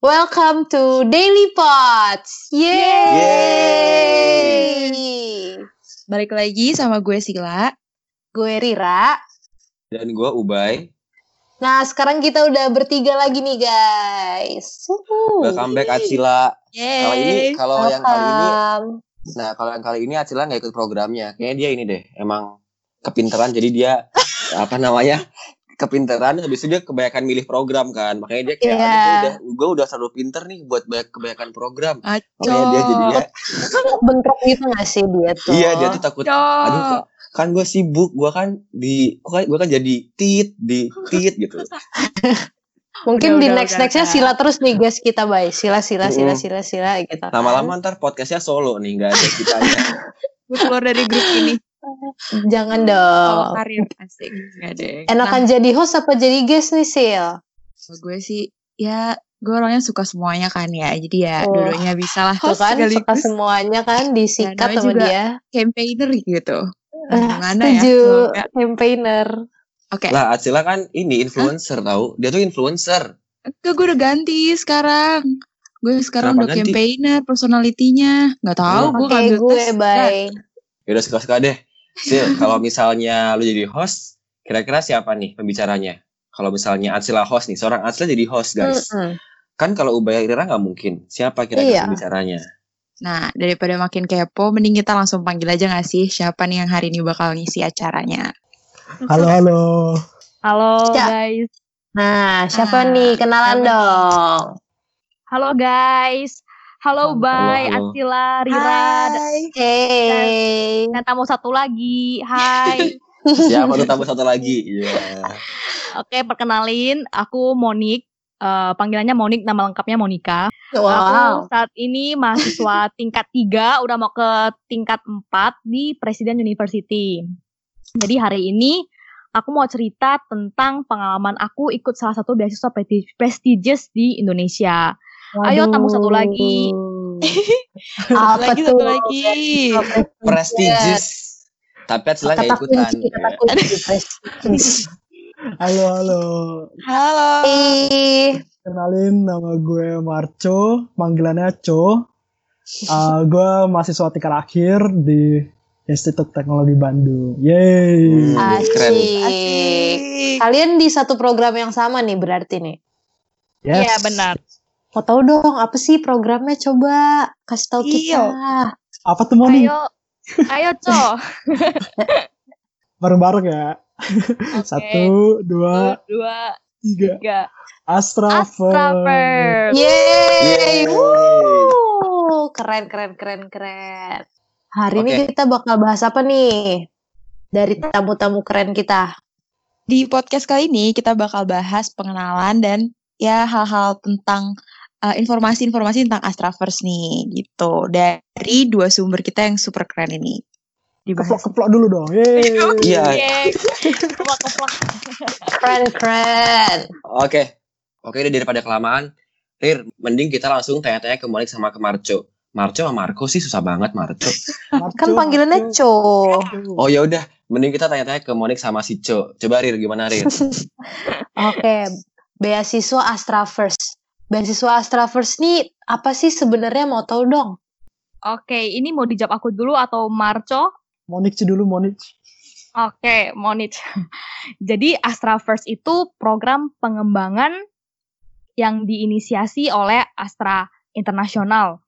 Welcome to Daily Pots. Yeay. Balik lagi sama gue Sila. Gue Rira. Dan gue Ubay. Nah, sekarang kita udah bertiga lagi nih, guys. Wuhu. Welcome back Acila. Kalau ini, Yeay. kalau yang kali ini, nah kalau yang kali ini Acila nggak ikut programnya. Kayaknya dia ini deh, emang kepinteran. Jadi dia apa namanya? Kepinteran, habis itu dia kebanyakan milih program kan. Makanya dia kayak, Iya. aduh gue udah, gue udah terlalu pinter nih buat banyak kebanyakan program. Aco. Makanya dia jadinya, Bentrok gitu gak sih dia tuh? iya dia tuh takut. Aco. Aduh kak, kan gue sibuk, gue kan di, gue kan, gua kan jadi tit, di tit gitu. Mungkin Udah, di udah, next udah, nextnya udah. Sila terus nih guys kita bay. Sila, Sila, Sila, Mm-mm. Sila, Sila gitu. kan. Lama-lama ntar podcastnya solo nih, nggak ada. Gue keluar dari grup ini. Jangan Oh, dong. karir asik. Gak deh. Enakan jadi host apa jadi guest nih, Sil? Nah, gue sih, ya gue orangnya suka semuanya kan ya. Jadi ya Oh. dua-duanya bisa lah. Tuh Host kan, suka sekaligus semuanya kan disikat namanya sama juga dia. campaigner gitu. Ah, Gimana ya? Setuju, Semoga- campaigner. Oke. Lah Acila kan ini influencer tahu. Dia tuh influencer. Enggak, gue udah ganti sekarang. Gue sekarang Kenapa udah ganti? campaigner, personalitinya. Gak tahu, Hmm. gue Oke, ngambil gue tes. bye. Ya udah suka-suka deh. Sil, kalau misalnya lu jadi host, kira-kira siapa nih pembicaranya? Kalau misalnya Acila host nih, seorang Acila jadi host guys. Mm-mm. Kan kalau Ubay Rira nggak mungkin. Siapa kira-kira Iya. pembicaranya? Nah, daripada makin kepo, mending kita langsung panggil aja gak sih siapa nih yang hari ini bakal ngisi acaranya. Halo, halo. Halo Ya. guys. Nah, siapa Ah, nih? Kenalan nih? dong. Halo guys. Halo Halo, Bay, halo. Atila, Rira, dan- Hey. dan tamu satu lagi. Hai. Siapa tuh tamu satu lagi? Iya. Oke, perkenalin, aku Monik. Eh, panggilannya Monik, nama lengkapnya Monika. Wow. Aku saat ini mahasiswa tingkat 3, udah mau ke tingkat 4 di Presiden University. Jadi hari ini aku mau cerita tentang pengalaman aku ikut salah satu beasiswa presti- prestigious di Indonesia. Ayo, tamu satu lagi. Apa lagi, tuh? satu lagi. Prestigious. Tapi nggak Kata ikutan. kunci, kata Iya. kunci. Halo, halo. Halo. Ih, Kenalin nama gue Marco, panggilannya Co. Uh, gue mahasiswa tingkat akhir di Institut Teknologi Bandung. Yeay. Hmm, keren. Asik. Asik. Kalian di satu program yang sama nih berarti nih. Yes. Iya, benar. Mau tahu dong apa sih programnya coba kasih tahu Iya. kita. Apa tuh mau nih? Ayo, ayo, Co. Bareng-bareng ya. Satu, dua, Dua, tiga. tiga. Astrafer. Astraver. Yeay. Yeay. Wuh, keren keren keren keren. Hari ini Oke. kita bakal bahas apa nih? Dari tamu-tamu keren kita. Di podcast kali ini kita bakal bahas pengenalan dan ya hal-hal tentang uh, informasi-informasi tentang Astraverse nih gitu dari dua sumber kita yang super keren ini. Dibahas. Keplok-keplok dulu dong. Iya. Yeay. Keplak-keplak. Keren keren. Oke. Oke, ini daripada kelamaan. Rir, mending kita langsung tanya-tanya ke Monik sama ke Marco. Marco sama Marco sih susah banget Marco. Marco, Kan panggilannya Marco. Oh ya udah, mending kita tanya-tanya ke Monik sama si Co. Coba Rir, gimana Rir? Oke, beasiswa Astra First. Beasiswa Astra First nih apa sih sebenarnya mau tahu dong? Oke, ini mau dijawab aku dulu atau Marco? Monik sih dulu, Monik. Oke, Monit. Jadi Astra First itu program pengembangan yang diinisiasi oleh Astra Internasional.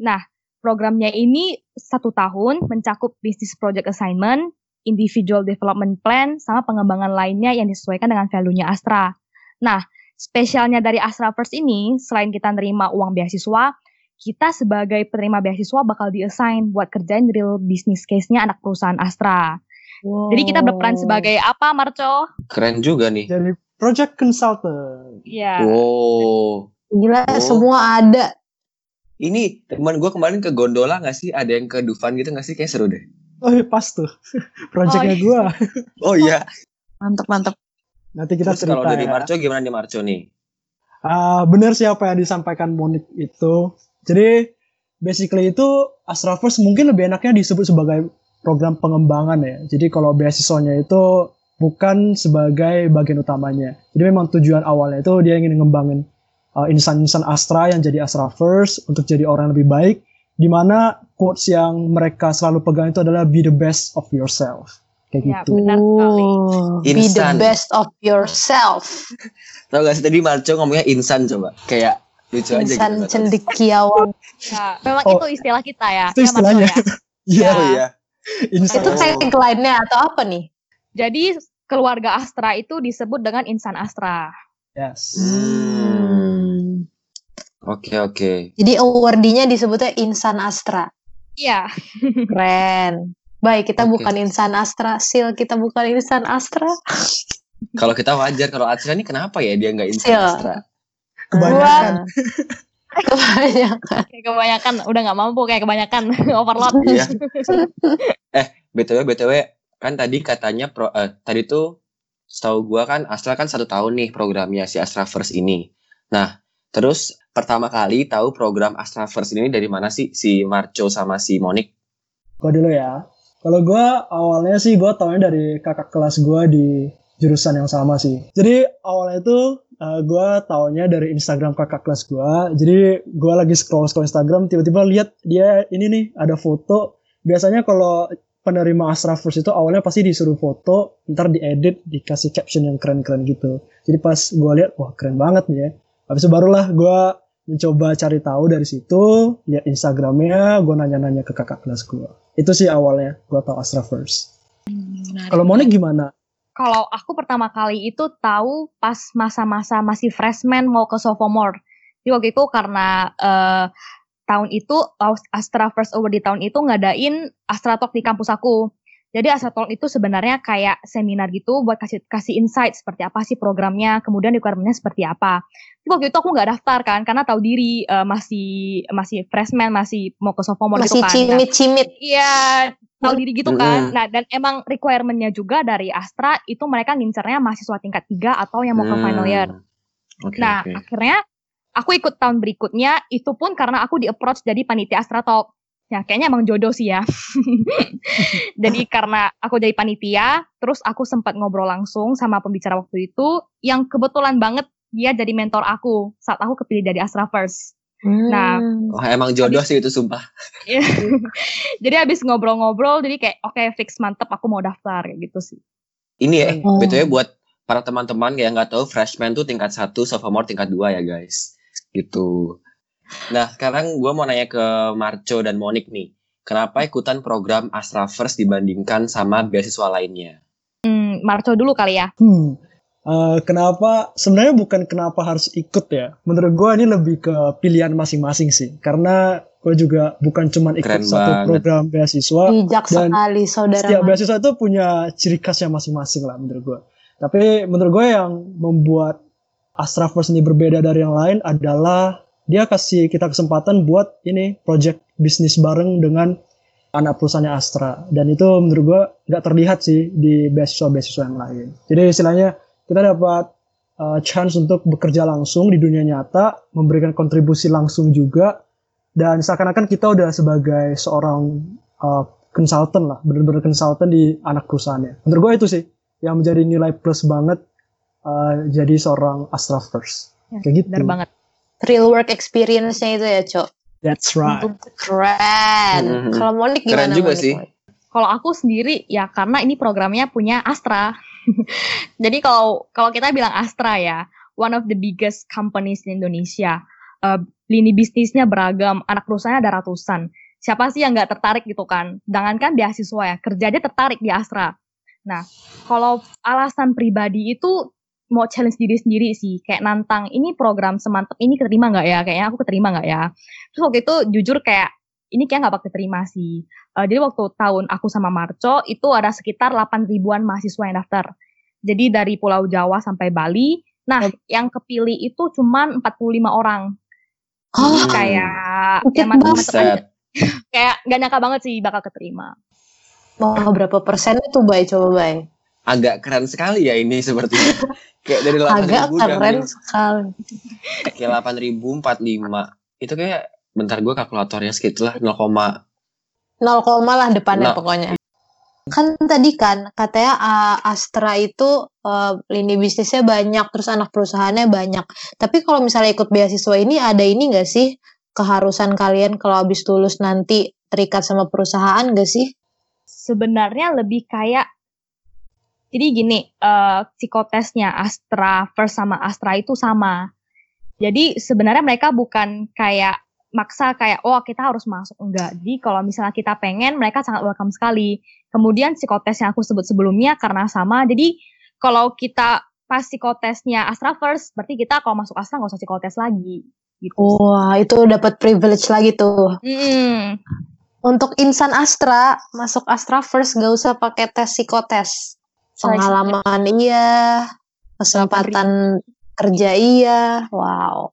Nah, programnya ini satu tahun mencakup business project assignment, individual development plan, sama pengembangan lainnya yang disesuaikan dengan value-nya Astra. Nah, spesialnya dari Astra First ini, selain kita nerima uang beasiswa, kita sebagai penerima beasiswa bakal diassign buat kerjain real business case-nya anak perusahaan Astra. Jadi kita berperan sebagai apa, Marco? Keren juga nih. Jadi project consultant. Iya. Wow. Gila, Oh. semua ada. Ini teman gue kemarin ke gondola gak sih? Ada yang ke Dufan gitu gak sih? Kayak seru deh. Oh iya, pas tuh. Projectnya Oh, iya. gue. Oh iya. Mantep mantep. Nanti kita Terus cerita kalau dari ya. Marco gimana nih Marco nih? Ah, benar sih apa yang disampaikan Monik itu. Jadi basically itu Astraverse mungkin lebih enaknya disebut sebagai program pengembangan ya. Jadi kalau beasiswanya itu bukan sebagai bagian utamanya. Jadi memang tujuan awalnya itu dia ingin ngembangin uh, insan-insan Astra yang jadi Astra First untuk jadi orang yang lebih baik. Di mana quotes yang mereka selalu pegang itu adalah be the best of yourself. Kayak Ya, gitu. benar sekali. Ooh, Be the Insan. best of yourself. Tau gak sih tadi Marco ngomongnya insan coba. Kayak lucu aja gitu. Insan cendekiawan. Ya, memang Oh. itu istilah kita ya. Itu ya, istilahnya. Ya. Iya, Oh iya. insan. Itu Oh. tagline-nya atau apa nih? Jadi keluarga Astra itu disebut dengan insan Astra. Yes. Hmm. Oke oke. Jadi awardee-nya disebutnya Insan Astra. Iya. Keren. Baik, kita Oke. bukan Insan Astra. Sil, kita bukan Insan Astra. Kalau kita wajar kalau Astra ini kenapa ya dia nggak insan Iya. Astra? Kebanyakan. Kebanyakan. Kayak kebanyakan udah nggak mampu kayak kebanyakan overload. Iya. eh btw btw kan tadi katanya pro, eh, tadi tuh setahu gua kan Astra kan satu tahun nih programnya si Astra First ini. Nah terus pertama kali tahu program Astra First ini dari mana sih si Marco sama si Monik? Gue dulu ya. Kalau gue awalnya sih gue taunya dari kakak kelas gue di jurusan yang sama sih. Jadi awalnya itu gue taunya dari Instagram kakak kelas gue. Jadi gue lagi scroll scroll Instagram tiba-tiba lihat dia ini nih ada foto. Biasanya kalau penerima Astra First itu awalnya pasti disuruh foto, ntar diedit, dikasih caption yang keren-keren gitu. Jadi pas gue lihat wah keren banget nih ya. Habis itu barulah gue mencoba cari tahu dari situ, lihat Instagramnya, gue nanya-nanya ke kakak kelas gue. Itu sih awalnya gue tahu Astra First. Kalau Monik gimana? Kalau aku pertama kali itu tahu pas masa-masa masih freshman mau ke sophomore. Jadi waktu itu karena eh, tahun itu Astra First Award di tahun itu ngadain Astra Talk di kampus aku. Jadi Astra Talk itu sebenarnya kayak seminar gitu buat kasih kasih insight seperti apa sih programnya, kemudian requirement-nya seperti apa. Jadi waktu itu aku nggak daftar kan karena tahu diri eh, masih masih freshman, masih mau ke sophomore Masih gitu kan. Nah, cimit-cimit. Iya, tahu diri gitu kan. Nah, dan emang requirement-nya juga dari Astra itu mereka ngincernya mahasiswa tingkat 3 atau yang mau ke final year. Oke Nah, oke. akhirnya aku ikut tahun berikutnya itu pun karena aku di approach jadi panitia Astra Talk. Ya, kayaknya emang jodoh sih ya. jadi karena aku jadi panitia, terus aku sempat ngobrol langsung sama pembicara waktu itu yang kebetulan banget dia jadi mentor aku saat aku kepilih jadi Astra First. Nah, Hmm. Wah emang jodoh sih itu sumpah. Iya. jadi habis ngobrol-ngobrol jadi kayak oke fix mantep aku mau daftar kayak gitu sih. Ini ya, Oh. btw buat para teman-teman yang nggak tahu freshman tuh tingkat 1, sophomore tingkat 2 ya guys. Gitu. Nah sekarang gue mau nanya ke Marco dan Monik nih. Kenapa ikutan program Astra First dibandingkan sama beasiswa lainnya? Hmm, Marco dulu kali ya. Hmm. eh, kenapa? Sebenarnya bukan kenapa harus ikut ya. Menurut gue ini lebih ke pilihan masing-masing sih. Karena gue juga bukan cuma ikut Keren satu banget. program beasiswa. Bijak Dan sekali saudara. Setiap Mas. beasiswa itu punya ciri khasnya masing-masing lah menurut gue. Tapi menurut gue yang membuat Astra First ini berbeda dari yang lain adalah dia kasih kita kesempatan buat ini project bisnis bareng dengan anak perusahaannya Astra dan itu menurut gue nggak terlihat sih di beasiswa-beasiswa yang lain. Jadi istilahnya kita dapat uh, chance untuk bekerja langsung di dunia nyata, memberikan kontribusi langsung juga dan seakan-akan kita udah sebagai seorang uh, konsultan lah, bener-bener konsultan di anak perusahaannya. Menurut gue itu sih yang menjadi nilai plus banget uh, jadi seorang Astra First. Ya, Kayak gitu. Benar banget. Real work experience-nya itu ya, Cok. That's right. Keren. Mhm. Kalau Monik Keren gimana? juga Monik? sih. Kalau aku sendiri ya karena ini programnya punya Astra. Jadi kalau kalau kita bilang Astra ya, one of the biggest companies di Indonesia. Eh, lini bisnisnya beragam, anak perusahaannya ada ratusan. Siapa sih yang nggak tertarik gitu kan? Jangankan beasiswa ya, kerja dia tertarik di Astra. Nah, kalau alasan pribadi itu mau challenge diri sendiri sih, kayak nantang ini program semantep ini keterima nggak ya? Kayaknya aku keterima nggak ya? Terus waktu itu jujur kayak ini kayak nggak bakal terima sih. Eh, jadi waktu tahun aku sama Marco itu ada sekitar 8 ribuan mahasiswa yang daftar. Jadi dari Pulau Jawa sampai Bali. Nah, yang kepilih itu cuman 45 orang. Oh, kayak ya aja. kayak gak nyangka banget sih bakal keterima. Wah, berapa persen itu, Bay? Coba, Bay. Agak keren sekali ya ini sepertinya. Kayak dari 8 Agak ribu keren sekali. kayak 8 ribu 45. Itu kayak bentar gue kalkulatornya sekitar 0, 0, lah depannya Nol. pokoknya. Kan tadi kan katanya uh, Astra itu uh, lini bisnisnya banyak, terus anak perusahaannya banyak. Tapi kalau misalnya ikut beasiswa ini ada ini nggak sih keharusan kalian kalau habis lulus nanti terikat sama perusahaan gak sih? Sebenarnya lebih kayak jadi gini, uh, psikotesnya Astra First sama Astra itu sama. Jadi sebenarnya mereka bukan kayak maksa kayak oh kita harus masuk enggak. Jadi kalau misalnya kita pengen mereka sangat welcome sekali. Kemudian psikotes yang aku sebut sebelumnya karena sama. Jadi kalau kita pas psikotesnya Astra first, berarti kita kalau masuk Astra nggak usah psikotes lagi. Gitu. Wah itu dapat privilege lagi tuh. Hmm. Untuk insan Astra masuk Astra first gak usah pakai tes psikotes. Pengalaman iya, kesempatan kerja iya. Wow.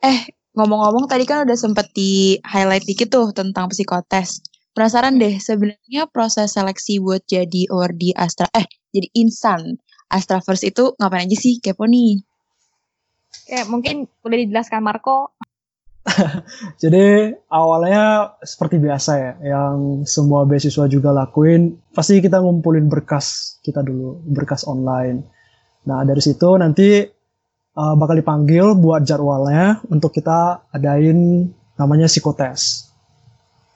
Eh, Ngomong-ngomong tadi kan udah sempet di highlight dikit tuh tentang psikotes. Penasaran deh sebenarnya proses seleksi buat jadi awardee Astra eh jadi insan Astra First itu ngapain aja sih kepo nih? Oke, mungkin udah dijelaskan Marco. jadi awalnya seperti biasa ya, yang semua beasiswa juga lakuin, pasti kita ngumpulin berkas kita dulu, berkas online. Nah dari situ nanti uh, bakal dipanggil buat jadwalnya untuk kita adain namanya psikotes.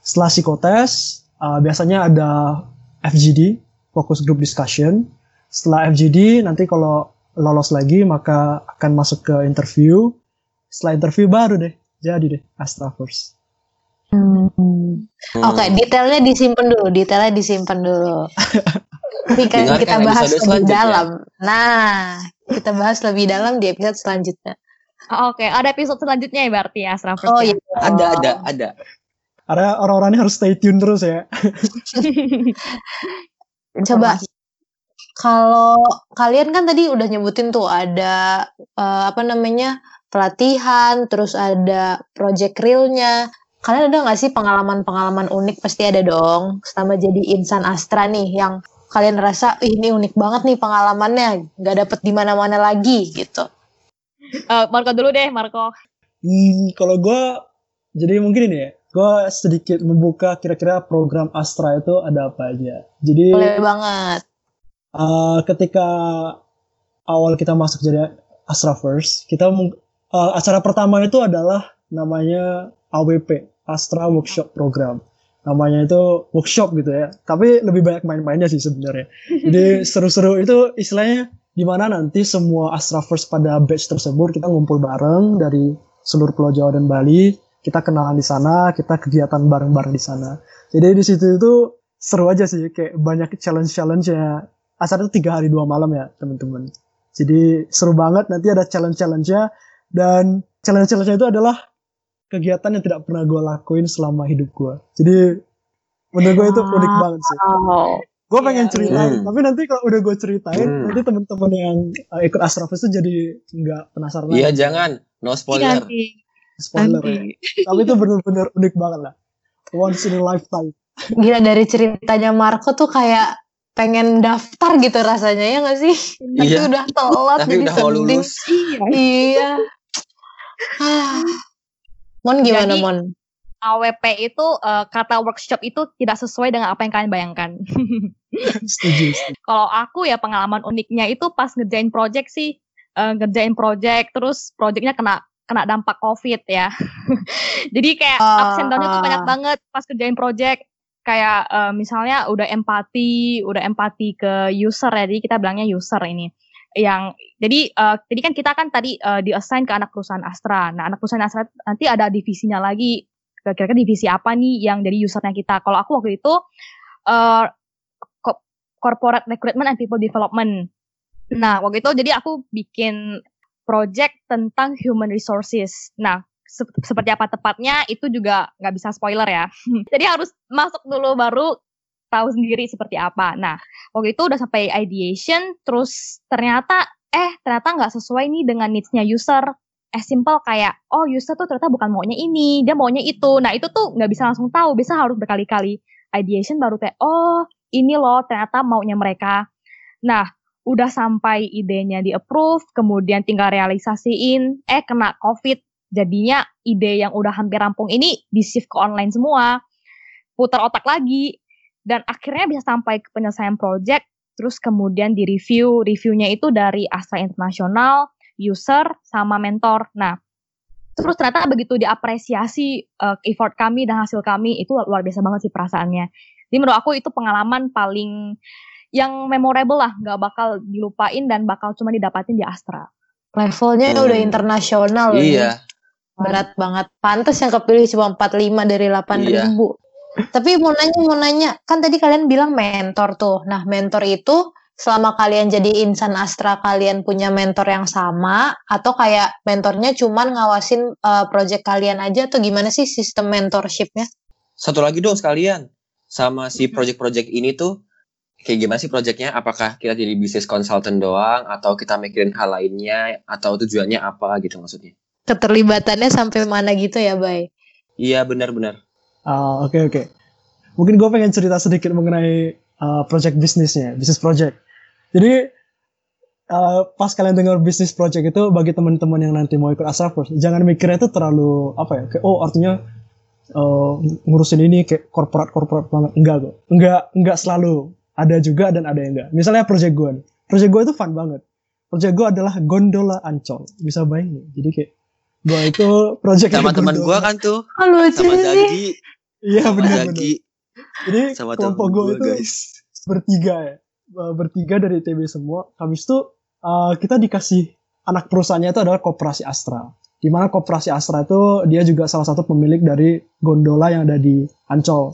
Setelah psikotes, uh, biasanya ada FGD, focus group discussion. Setelah FGD, nanti kalau lolos lagi maka akan masuk ke interview. Setelah interview baru deh, jadi deh Astra First. Hmm. Oke, okay, detailnya disimpan dulu, detailnya disimpan dulu. Tapi kan kita bahas lebih dalam. Nah, kita bahas lebih dalam di episode selanjutnya. Oh, Oke, okay. ada episode selanjutnya ya berarti ya, Asrafers Oh ya? iya, ada, ada, ada. Ada orang-orang ini harus stay tune terus ya. Coba kalau kalian kan tadi udah nyebutin tuh ada uh, apa namanya pelatihan, terus ada project realnya. Kalian ada nggak sih pengalaman-pengalaman unik? Pasti ada dong. Selama jadi insan Astra nih, yang kalian rasa ini unik banget nih pengalamannya nggak dapet di mana-mana lagi gitu uh, Marco dulu deh Marco hmm, kalau gue jadi mungkin ini ya gue sedikit membuka kira-kira program Astra itu ada apa aja jadi boleh banget uh, ketika awal kita masuk jadi Astra First kita uh, acara pertama itu adalah namanya AWP Astra Workshop Program namanya itu workshop gitu ya. Tapi lebih banyak main-mainnya sih sebenarnya. Jadi seru-seru itu istilahnya di mana nanti semua Astravers pada batch tersebut kita ngumpul bareng dari seluruh Pulau Jawa dan Bali. Kita kenalan di sana, kita kegiatan bareng-bareng di sana. Jadi di situ itu seru aja sih, kayak banyak challenge-challenge-nya. Acara itu tiga hari dua malam ya teman-teman. Jadi seru banget, nanti ada challenge-challenge-nya. Dan challenge-challenge-nya itu adalah kegiatan yang tidak pernah gue lakuin selama hidup gue. Jadi menurut gue itu unik banget sih. Gue pengen yeah. ceritain, hmm. tapi nanti kalau udah gue ceritain, hmm. nanti temen-temen yang uh, ikut Astrofest itu jadi nggak penasaran. Iya jangan, no spoiler. Spoiler ya. Tapi itu bener-bener unik banget lah. Once in a lifetime. Gila dari ceritanya Marco tuh kayak pengen daftar gitu rasanya ya gak sih? Tapi iya. udah telat tapi jadi udah sedih. lulus. iya. Mon gimana Jadi, Mon? AWP itu uh, kata workshop itu tidak sesuai dengan apa yang kalian bayangkan. Kalau aku ya pengalaman uniknya itu pas ngerjain project sih, uh, ngerjain project terus projectnya kena kena dampak covid ya. Jadi kayak uh, ups and down-nya tuh banyak ah. banget pas ngerjain project. Kayak uh, misalnya udah empati, udah empati ke user ya, jadi kita bilangnya user ini yang jadi uh, jadi kan kita kan tadi uh, di assign ke anak perusahaan Astra. Nah, anak perusahaan Astra nanti ada divisinya lagi. Kira-kira divisi apa nih yang jadi usernya kita? Kalau aku waktu itu uh, corporate recruitment and people development. Nah, waktu itu jadi aku bikin project tentang human resources. Nah, se seperti apa tepatnya itu juga nggak bisa spoiler ya. jadi harus masuk dulu baru tahu sendiri seperti apa. Nah, waktu itu udah sampai ideation, terus ternyata eh ternyata nggak sesuai nih dengan needs-nya user. Eh simple kayak, oh user tuh ternyata bukan maunya ini, dia maunya itu. Nah itu tuh nggak bisa langsung tahu, bisa harus berkali-kali ideation baru kayak, oh ini loh ternyata maunya mereka. Nah, udah sampai idenya di approve, kemudian tinggal realisasiin, eh kena COVID, jadinya ide yang udah hampir rampung ini di shift ke online semua. Putar otak lagi, dan akhirnya bisa sampai ke penyelesaian project terus kemudian di review reviewnya itu dari Astra Internasional user sama mentor nah terus ternyata begitu diapresiasi uh, effort kami dan hasil kami itu luar biasa banget sih perasaannya jadi menurut aku itu pengalaman paling yang memorable lah nggak bakal dilupain dan bakal cuma didapatin di Astra levelnya Hmm. udah internasional loh nih. Iya. berat banget pantas yang kepilih cuma 45 dari 8 Iya. ribu tapi mau nanya mau nanya. Kan tadi kalian bilang mentor tuh. Nah mentor itu selama kalian jadi insan astra kalian punya mentor yang sama? Atau kayak mentornya cuman ngawasin uh, project kalian aja? Atau gimana sih sistem mentorshipnya? Satu lagi dong sekalian. Sama si project-project ini tuh kayak gimana sih projectnya? Apakah kita jadi bisnis consultant doang? Atau kita mikirin hal lainnya? Atau tujuannya apa gitu maksudnya? keterlibatannya sampai mana gitu ya bay? Iya benar-benar. Ah, oke oke. Mungkin gue pengen cerita sedikit mengenai uh, project bisnisnya, bisnis project. Jadi uh, pas kalian dengar bisnis project itu bagi teman-teman yang nanti mau ikut Astra First, jangan mikirnya itu terlalu apa ya? Kayak, oh artinya uh, ngurusin ini kayak korporat korporat banget. Enggak kok. Enggak enggak selalu. Ada juga dan ada yang enggak. Misalnya project gue. nih. Project gue itu fun banget. Project gue adalah gondola Ancol. Bisa bayangin. Jadi kayak gue itu project Sama teman gua kan tuh, lucu sama Zagi, Iya benar benar. Jadi sama kelompok gue itu guys. bertiga ya. Uh, bertiga dari ITB semua. Habis itu uh, kita dikasih anak perusahaannya itu adalah Koperasi Astra. Di mana Koperasi Astra itu dia juga salah satu pemilik dari gondola yang ada di Ancol.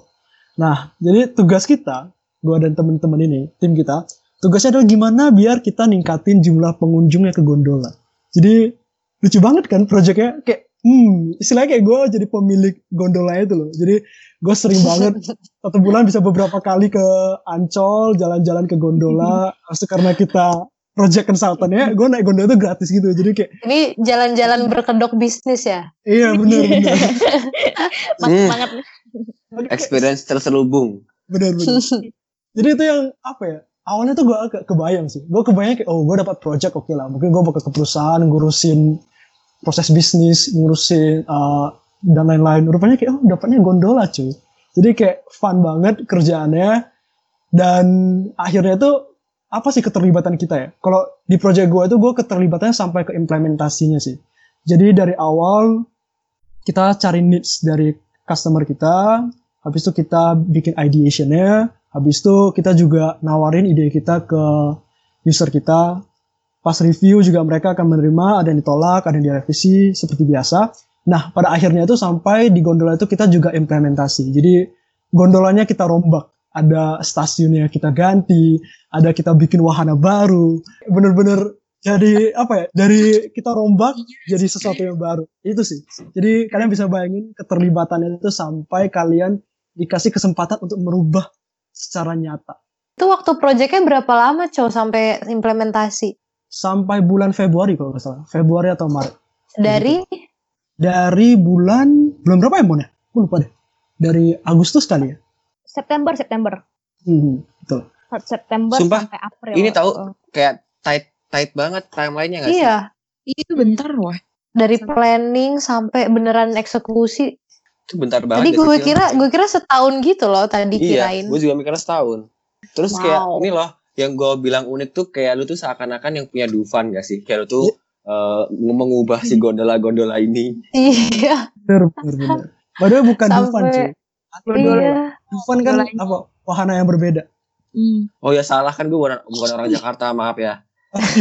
Nah jadi tugas kita gue dan temen-temen ini tim kita tugasnya adalah gimana biar kita ningkatin jumlah pengunjungnya ke gondola. Jadi lucu banget kan proyeknya. Kayak hmm istilahnya kayak gue jadi pemilik gondola itu loh. Jadi gue sering banget satu bulan bisa beberapa kali ke Ancol jalan-jalan ke gondola. Itu karena kita project consultant ya gue naik gondola itu gratis gitu. Jadi kayak ini jalan-jalan berkedok bisnis ya? Iya bener bener. Mas Hmm. banget. Experience terselubung. bener bener. Jadi itu yang apa ya awalnya tuh gue agak kebayang sih. Gue kebayang kayak oh gue dapat project oke lah. Mungkin gue bakal ke perusahaan ngurusin proses bisnis ngurusin uh, dan lain-lain. Rupanya kayak oh dapatnya gondola cuy. Jadi kayak fun banget kerjaannya. Dan akhirnya tuh apa sih keterlibatan kita ya? Kalau di project gue itu gue keterlibatannya sampai ke implementasinya sih. Jadi dari awal kita cari needs dari customer kita habis itu kita bikin ideationnya habis itu kita juga nawarin ide kita ke user kita pas review juga mereka akan menerima ada yang ditolak ada yang direvisi seperti biasa. Nah pada akhirnya itu sampai di gondola itu kita juga implementasi. Jadi gondolanya kita rombak. Ada stasiunnya kita ganti ada kita bikin wahana baru. Bener-bener jadi apa ya dari kita rombak jadi sesuatu yang baru. Itu sih. Jadi kalian bisa bayangin keterlibatannya itu sampai kalian dikasih kesempatan untuk merubah secara nyata. Itu waktu projectnya berapa lama cow sampai implementasi sampai bulan Februari kalau nggak salah Februari atau Maret dari dari bulan bulan berapa ya Mon ya? Gue lupa deh dari Agustus kali ya September September hmm, betul September Sumpah, sampai April Ini tahu Oh. kayak tight tight banget timelinenya nggak sih? iya Itu bentar loh. dari planning sampai beneran eksekusi Itu bentar banget. tadi nggak gue kira gue kira setahun gitu loh tadi Iya, kirain gue juga mikirnya setahun. Terus kayak Wow. ini loh, yang gue bilang unik tuh kayak lu tuh seakan-akan yang punya Dufan gak sih? Kayak lu tuh eh, mengubah si gondola-gondola ini. iya bener bener bener padahal bukan Sampai- Dufan cuy iya Dufan kan apa wahana yang berbeda Hmm. Oh ya salah kan gue bukan, bukan orang Jakarta, maaf ya.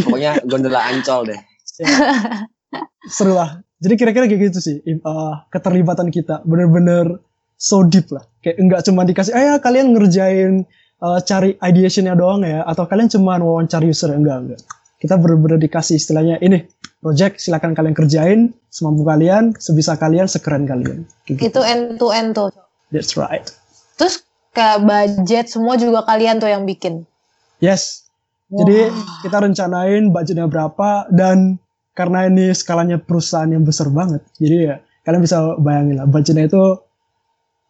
Pokoknya gondola Ancol deh. seru lah jadi kira-kira kayak gitu sih uh, keterlibatan kita bener-bener so deep lah kayak nggak cuma dikasih ya kalian ngerjain uh, cari ideationnya doang ya atau kalian cuma wawancara user? Enggak enggak. Kita bener-bener dikasih istilahnya ini project silakan kalian kerjain semampu kalian sebisa kalian sekeren kalian. Gitu. itu end to end tuh. That's right. Terus kayak budget semua juga kalian tuh yang bikin? Yes. Jadi kita rencanain budgetnya berapa dan karena ini skalanya perusahaan yang besar banget jadi ya kalian bisa bayangin lah budgetnya itu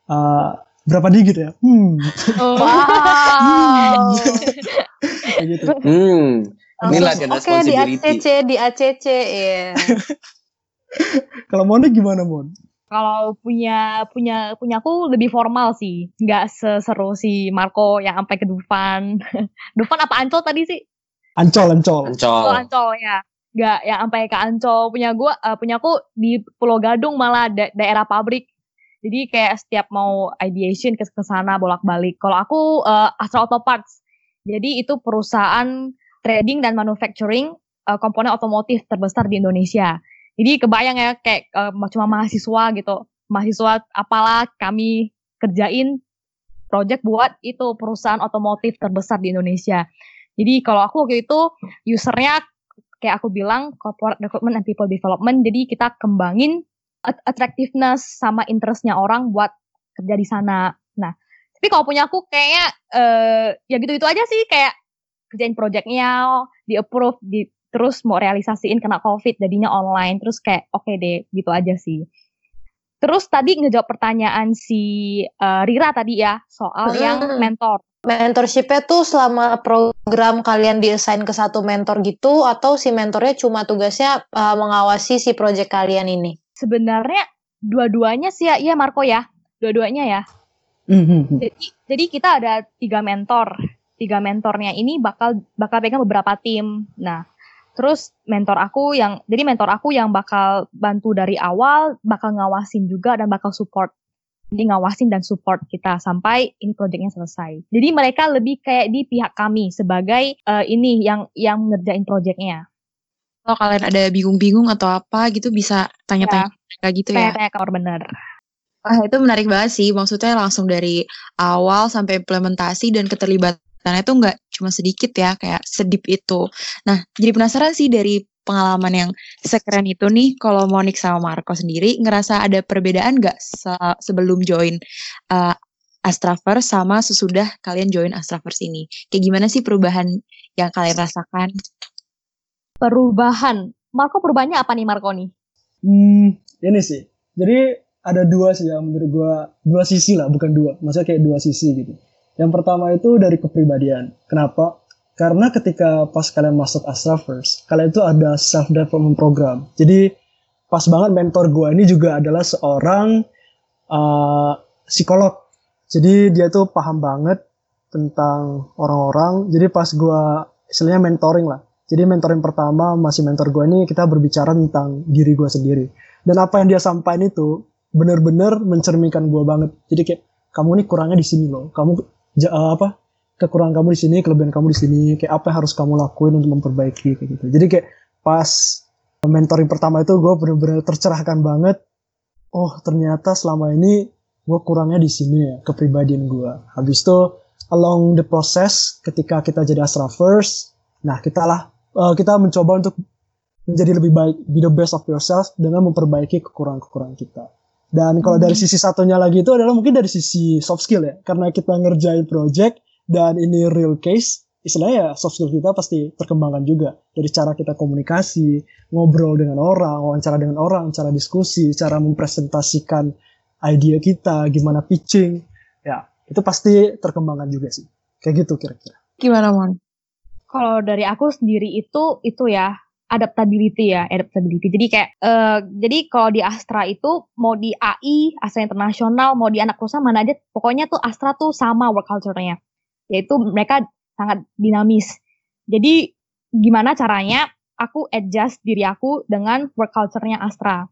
uh, berapa digit ya hmm wow kayak gitu Hmm, ini latihan oke di. ACC di ACC ya kalau Monik gimana Mon Kalau punya punya punya aku lebih formal sih, nggak seseru si Marco yang sampai ke Dufan. Dufan apa Ancol tadi sih? Ancol, Ancol. Ancol. Oh, Ancol ya. Nggak yang sampai ke Ancol. Punya gua uh, punya aku di Pulau Gadung malah da daerah pabrik. Jadi kayak setiap mau ideation ke sana bolak-balik. Kalau aku uh, Astra Auto Parts. Jadi itu perusahaan trading dan manufacturing uh, komponen otomotif terbesar di Indonesia. Jadi kebayang ya kayak uh, cuma mahasiswa gitu. Mahasiswa apalah kami kerjain project buat itu perusahaan otomotif terbesar di Indonesia. Jadi kalau aku waktu itu usernya kayak aku bilang corporate recruitment and people development. Jadi kita kembangin attractiveness sama interestnya orang buat kerja di sana. Nah, tapi kalau punya aku kayaknya uh, ya gitu-gitu aja sih. Kayak kerjain projectnya, di approve, di terus mau realisasiin kena covid jadinya online. Terus kayak oke okay deh gitu aja sih. Terus tadi ngejawab pertanyaan si uh, Rira tadi ya soal hmm. yang mentor. Mentorshipnya tuh selama program kalian diassign ke satu mentor gitu atau si mentornya cuma tugasnya uh, mengawasi si project kalian ini sebenarnya dua-duanya sih ya iya Marco ya dua-duanya ya mm-hmm. jadi jadi kita ada tiga mentor tiga mentornya ini bakal bakal pegang beberapa tim nah Terus mentor aku yang jadi mentor aku yang bakal bantu dari awal, bakal ngawasin juga dan bakal support. Jadi ngawasin dan support kita sampai ini proyeknya selesai. Jadi mereka lebih kayak di pihak kami sebagai uh, ini yang yang ngerjain proyeknya. Kalau kalian ada bingung-bingung atau apa gitu bisa tanya-tanya ya, kayak gitu ya. Tanya-tanya kamar bener. Wah itu menarik banget sih, maksudnya langsung dari awal sampai implementasi dan keterlibatan karena itu nggak cuma sedikit ya, kayak sedip itu. Nah, jadi penasaran sih dari pengalaman yang sekeren itu nih, kalau Monik sama Marco sendiri ngerasa ada perbedaan nggak se sebelum join uh, Astraverse sama sesudah kalian join Astraverse ini? Kayak gimana sih perubahan yang kalian rasakan? Perubahan, Marco perubahannya apa nih Marco nih? Hmm, ini sih. Jadi ada dua sih yang menurut gua dua sisi lah, bukan dua. Maksudnya kayak dua sisi gitu. Yang pertama itu dari kepribadian. Kenapa? Karena ketika pas kalian masuk Astra First, kalian itu ada self development program. Jadi pas banget mentor gue ini juga adalah seorang uh, psikolog. Jadi dia tuh paham banget tentang orang-orang. Jadi pas gue istilahnya mentoring lah. Jadi mentoring pertama masih mentor gue ini kita berbicara tentang diri gue sendiri. Dan apa yang dia sampaikan itu benar-benar mencerminkan gue banget. Jadi kayak kamu nih kurangnya di sini loh. Kamu uh, apa kekurangan kamu di sini, kelebihan kamu di sini, kayak apa yang harus kamu lakuin untuk memperbaiki kayak gitu. Jadi kayak pas mentoring pertama itu gue bener-bener tercerahkan banget. Oh ternyata selama ini gue kurangnya di sini ya kepribadian gue. Habis itu along the process ketika kita jadi First, nah kita lah uh, kita mencoba untuk menjadi lebih baik, be the best of yourself dengan memperbaiki kekurangan-kekurangan kita. Dan kalau dari hmm. sisi satunya lagi itu adalah mungkin dari sisi soft skill ya, karena kita ngerjain project dan ini real case, istilahnya ya soft skill kita pasti terkembangkan juga dari cara kita komunikasi, ngobrol dengan orang, wawancara dengan orang, cara diskusi, cara mempresentasikan ide kita, gimana pitching, ya itu pasti terkembangkan juga sih. Kayak gitu kira-kira. Gimana Mon? Kalau dari aku sendiri itu itu ya adaptability ya, adaptability. Jadi kayak uh, jadi kalau di Astra itu mau di AI, Astra Internasional, mau di anak perusahaan mana aja, pokoknya tuh Astra tuh sama work culture-nya. Yaitu mereka sangat dinamis. Jadi gimana caranya aku adjust diri aku dengan work culture-nya Astra.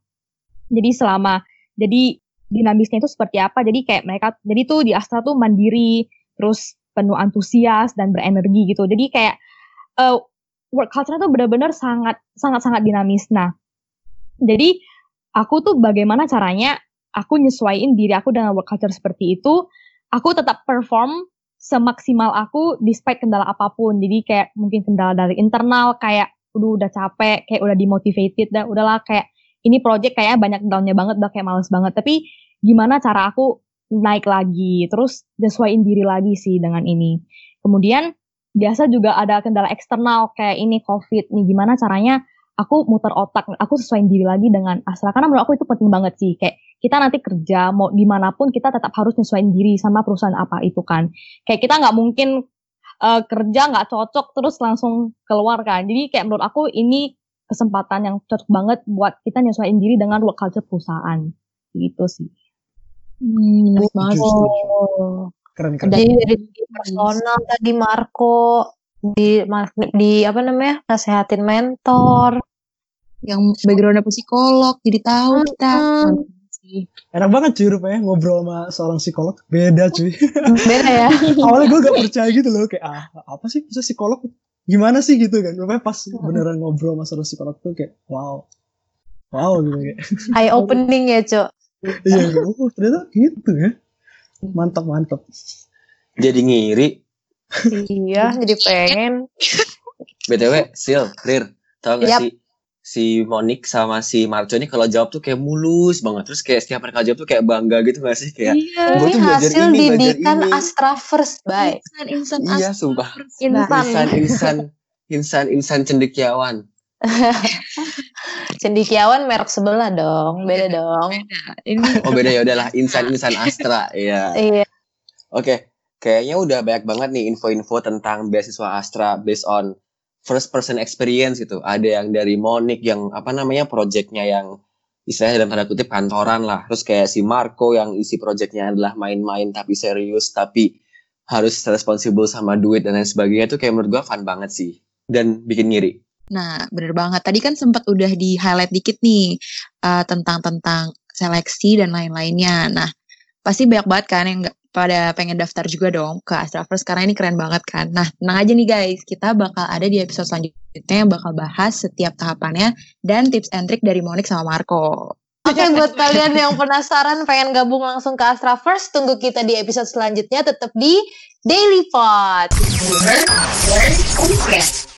Jadi selama jadi dinamisnya itu seperti apa? Jadi kayak mereka jadi tuh di Astra tuh mandiri, terus penuh antusias dan berenergi gitu. Jadi kayak uh, work culture itu benar-benar sangat sangat sangat dinamis. Nah, jadi aku tuh bagaimana caranya aku nyesuaiin diri aku dengan work culture seperti itu, aku tetap perform semaksimal aku despite kendala apa pun. Jadi kayak mungkin kendala dari internal kayak udah udah capek, kayak udah dimotivated dan udahlah kayak ini project kayaknya banyak downnya banget, udah kayak males banget. Tapi gimana cara aku naik lagi, terus nyesuaiin diri lagi sih dengan ini. Kemudian biasa juga ada kendala eksternal kayak ini covid nih gimana caranya aku muter otak aku sesuaiin diri lagi dengan Astra karena menurut aku itu penting banget sih kayak kita nanti kerja mau di mana pun kita tetap harus nyesuaiin diri sama perusahaan apa itu kan kayak kita nggak mungkin uh, kerja nggak cocok terus langsung keluar kan jadi kayak menurut aku ini kesempatan yang cocok banget buat kita nyesuaiin diri dengan work culture perusahaan gitu sih. Hmm. Oh. Keren keren. Jadi dari segi personal tadi Marco di di apa namanya nasehatin mentor. Yang backgroundnya psikolog, jadi tahu kita. Hmm. Sih. Enak banget cuy rupanya ngobrol sama seorang psikolog. Beda cuy. Beda ya. Awalnya gue gak percaya gitu loh. Kayak ah apa sih bisa psikolog? Gimana sih gitu kan. Rupanya pas beneran ngobrol sama seorang psikolog tuh kayak wow. Wow gitu kayak. Eye opening ya, Cok. Iya oh ternyata gitu ya. Mantap mantap. Jadi ngiri. iya, jadi pengen. BTW, Sil, Rir, tau gak Yap. sih? Si Monik sama si Marco ini kalau jawab tuh kayak mulus banget. Terus kayak setiap mereka jawab tuh kayak bangga gitu gak sih? Kayak, Iya. Gua Ini tuh belajar hasil ini, belajar didikan ini. Astra First, bye. Insan, insan iya sumpah. Insan. Insan, insan, insan, insan cendekiawan. Cendikiawan merek sebelah dong, beda dong. Beda. Ini Oh beda ya udahlah, insan, insan Astra. Iya. Iya. Oke, kayaknya udah banyak banget nih info-info tentang beasiswa Astra based on first person experience gitu. Ada yang dari Monik yang apa namanya projectnya yang istilahnya dalam tanda kutip kantoran lah. Terus kayak si Marco yang isi projectnya adalah main-main tapi serius tapi harus responsible sama duit dan lain sebagainya itu kayak menurut gua fun banget sih dan bikin ngiri. Nah, bener banget. Tadi kan sempat udah di highlight dikit nih eh, tentang tentang seleksi dan lain-lainnya. Nah, pasti banyak banget kan yang pada pengen daftar juga dong ke Astra First karena ini keren banget kan. Nah, tenang aja nih guys, kita bakal ada di episode selanjutnya yang bakal bahas setiap tahapannya dan tips and trick dari Monik sama Marco. Oke, buat kalian yang penasaran pengen gabung langsung ke Astra First, tunggu kita di episode selanjutnya tetap di Daily Pod.